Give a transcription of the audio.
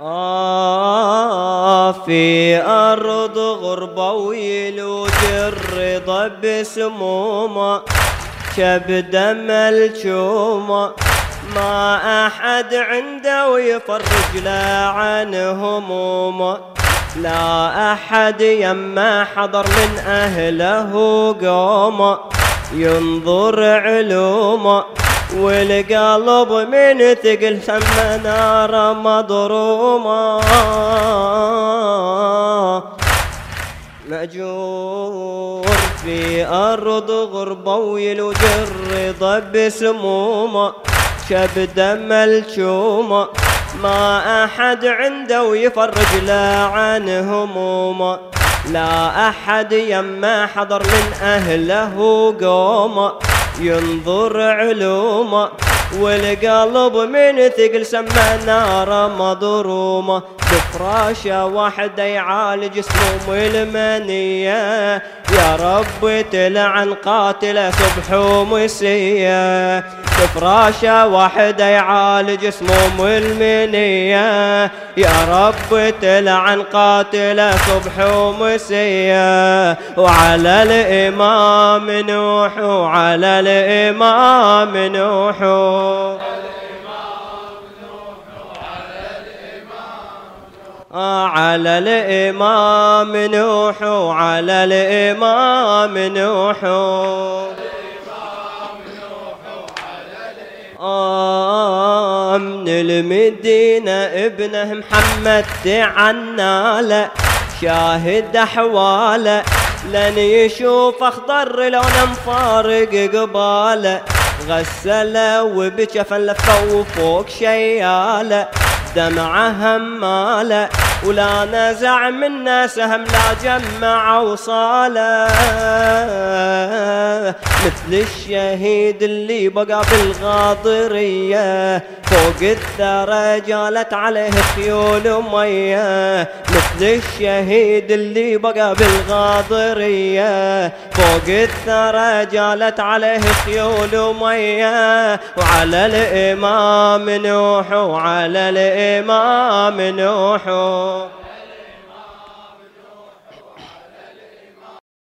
آه في أرض غربة ويلوج الرضا بسمومة كبد ملجومه ما أحد عنده ويفرج لا عن همومة. لا أحد يما حضر من أهله قومة. ينظر علومة. والقلب من ثقل ثم نار مضرومة. مأجور في أرض غربة ويلوج الرضا بسمومة. كبد ملشومة ما أحد عنده ويفرج لا عن همومة. لا أحد يما حضر من أهله قومة. ينظر علومه. والقلب من ثقل سما نار مضرومة. بفراشه واحدة يعالج سموم المنيه يا رب تلعن قاتله صبح ومسية. بفراشه واحدة يعالج سموم المنيه يا رب تلعن قاتله صبح ومسية. وعلى الإمام نوح وعلى الإمام نوح. على الإمام نوح على الإمام نوح. من المدينة ابنه محمد تعناله شاهد أحواله لن يشوف أخضر لون مفارق قباله. غسله وبجفن لفه وفوق شياله دمعه هماله ولا نزع منا سهم لا جمع وصاله مثل الشهيد اللي بقى بالغاضرية. فوق الثرى جالت عليه خيول مية. مثل الشهيد اللي بقى بالغاضرية. فوق الثرى جالت عليه خيول مية. وعلى الإمام نوح وعلى الإمام نوح.